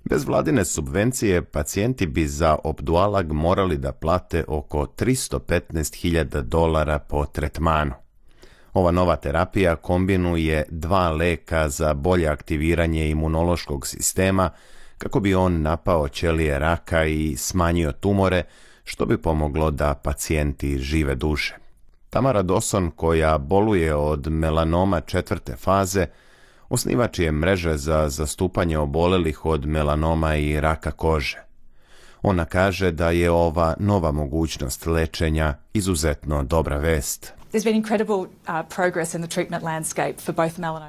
Bez vladine subvencije pacijenti bi za obdualag morali da plate oko 315.000 dolara po tretmanu. Ova nova terapija kombinuje dva leka za bolje aktiviranje imunološkog sistema – kako bi on napao ćelije raka i smanjio tumore, što bi pomoglo da pacijenti žive duže. Tamara Doson, koja boluje od melanoma četvrte faze, osnivač je mreže za zastupanje obolelih od melanoma i raka kože. Ona kaže da je ova nova mogućnost lečenja izuzetno dobra vest. Uh,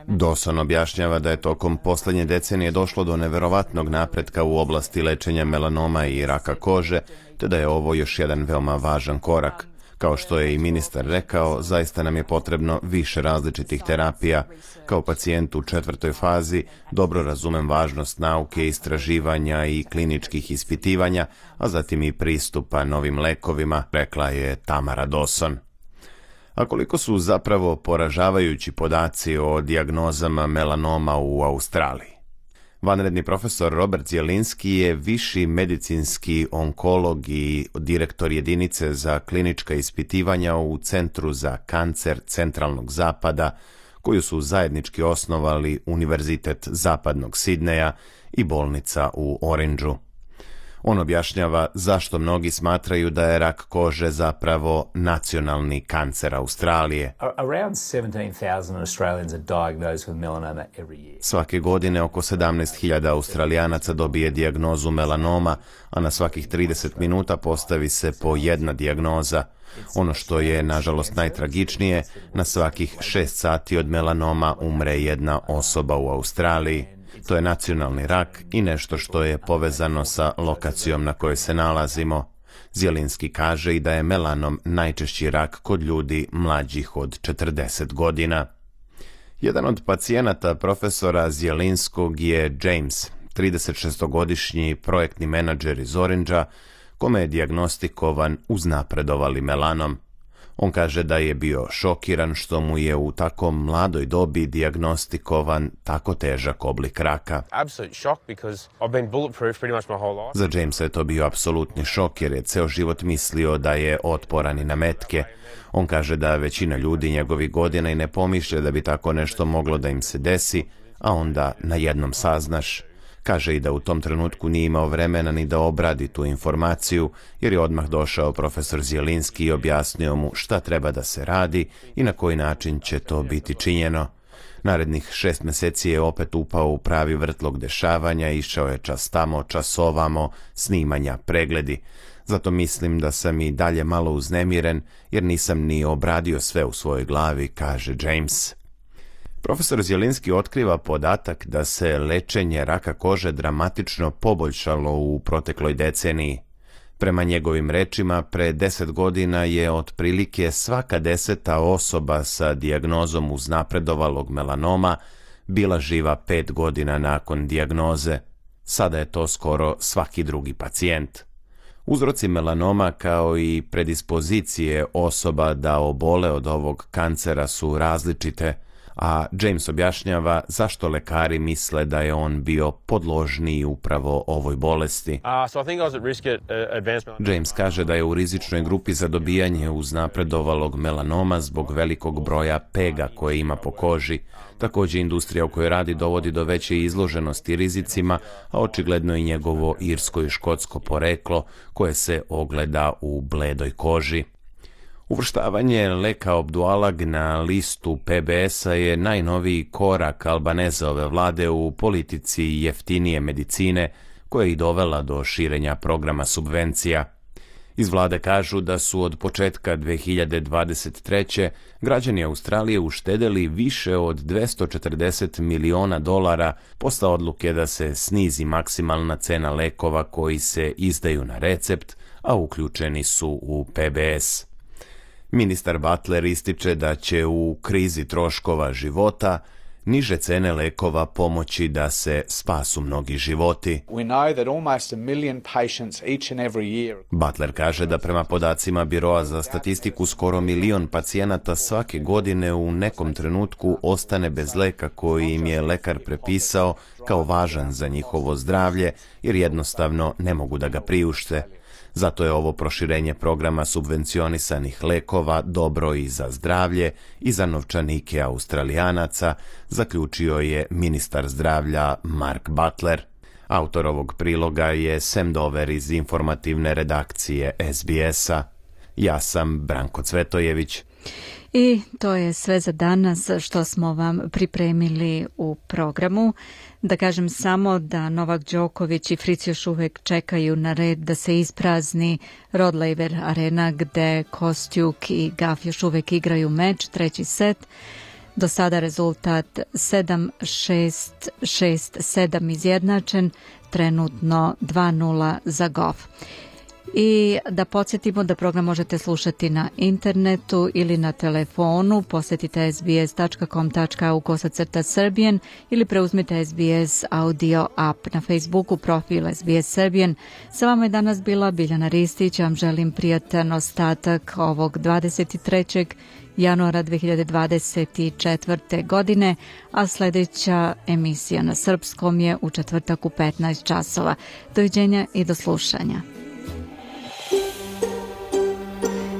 Dawson objašnjava da je tokom poslednje decenije došlo do neverovatnog napretka u oblasti lečenja melanoma i raka kože, te da je ovo još jedan veoma važan korak. Kao što je i ministar rekao, zaista nam je potrebno više različitih terapija. Kao pacijent u četvrtoj fazi dobro razumem važnost nauke, istraživanja i kliničkih ispitivanja, a zatim i pristupa novim lekovima, rekla je Tamara Dosan a koliko su zapravo poražavajući podaci o dijagnozama melanoma u Australiji. Vanredni profesor Robert Zjelinski je viši medicinski onkolog i direktor jedinice za klinička ispitivanja u Centru za kancer Centralnog zapada, koju su zajednički osnovali Univerzitet Zapadnog Sidneja i bolnica u Orindžu. On objašnjava zašto mnogi smatraju da je rak kože zapravo nacionalni kancer Australije. Svake godine oko 17.000 Australijanaca dobije dijagnozu melanoma, a na svakih 30 minuta postavi se po jedna dijagnoza. Ono što je, nažalost, najtragičnije, na svakih 6 sati od melanoma umre jedna osoba u Australiji. To je nacionalni rak i nešto što je povezano sa lokacijom na kojoj se nalazimo. Zjelinski kaže i da je melanom najčešći rak kod ljudi mlađih od 40 godina. Jedan od pacijenata profesora Zjelinskog je James, 36-godišnji projektni menadžer iz Orinđa, kome je diagnostikovan uznapredovali melanom. On kaže da je bio šokiran što mu je u tako mladoj dobi diagnostikovan tako težak oblik raka. Za Jamesa je to bio apsolutni šok jer je ceo život mislio da je otporan i na metke. On kaže da većina ljudi njegovih godina i ne pomišlja da bi tako nešto moglo da im se desi, a onda na jednom saznaš – Kaže i da u tom trenutku nije imao vremena ni da obradi tu informaciju, jer je odmah došao profesor Zjelinski i objasnio mu šta treba da se radi i na koji način će to biti činjeno. Narednih šest meseci je opet upao u pravi vrtlog dešavanja, išao je čas tamo, čas ovamo, snimanja, pregledi. Zato mislim da sam i dalje malo uznemiren, jer nisam ni obradio sve u svojoj glavi, kaže James. Profesor Zjelinski otkriva podatak da se lečenje raka kože dramatično poboljšalo u protekloj deceniji. Prema njegovim rečima, pre 10 godina je otprilike svaka deseta osoba sa dijagnozom uznapredovalog melanoma bila živa 5 godina nakon dijagnoze. Sada je to skoro svaki drugi pacijent. Uzroci melanoma kao i predispozicije osoba da obole od ovog kancera su različite – a James objašnjava zašto lekari misle da je on bio podložniji upravo ovoj bolesti. Uh, James kaže da je u rizičnoj grupi za dobijanje uznapredovalog melanoma zbog velikog broja pega koje ima po koži. Takođe, industrija u kojoj radi dovodi do veće izloženosti rizicima, a očigledno i njegovo irsko i škotsko poreklo koje se ogleda u bledoj koži. Uvrštavanje Leka Obdualag na listu PBS-a je najnoviji korak Albanezove vlade u politici jeftinije medicine koja je i dovela do širenja programa subvencija. Iz vlade kažu da su od početka 2023. građani Australije uštedeli više od 240 miliona dolara posle odluke da se snizi maksimalna cena lekova koji se izdaju na recept, a uključeni su u PBS. Ministar Butler ističe da će u krizi troškova života niže cene lekova pomoći da se spasu mnogi životi. Butler kaže da prema podacima Biroa za statistiku skoro milion pacijenata svake godine u nekom trenutku ostane bez leka koji im je lekar prepisao kao važan za njihovo zdravlje jer jednostavno ne mogu da ga priušte. Zato je ovo proširenje programa subvencionisanih lekova dobro i za zdravlje i za novčanike australijanaca, zaključio je ministar zdravlja Mark Butler. Autor ovog priloga je Sam Dover iz informativne redakcije SBS-a. Ja sam Branko Cvetojević. I to je sve za danas što smo vam pripremili u programu. Da kažem samo da Novak Đoković i Fric još uvek čekaju na red da se isprazni Rod Laver arena gde Kostjuk i Gaf još uvek igraju meč, treći set. Do sada rezultat 7-6, 6-7 izjednačen, trenutno 2-0 za Goff. I da podsjetimo da program možete slušati na internetu ili na telefonu. Posjetite sbs.com.au kosacrta Srbijen ili preuzmite SBS audio app na Facebooku profil SBS Srbijen. Sa vama je danas bila Biljana Ristić. Vam želim prijatan ostatak ovog 23 januara 2024. godine, a sledeća emisija na srpskom je u četvrtak u 15 časova. Doviđenja i do slušanja.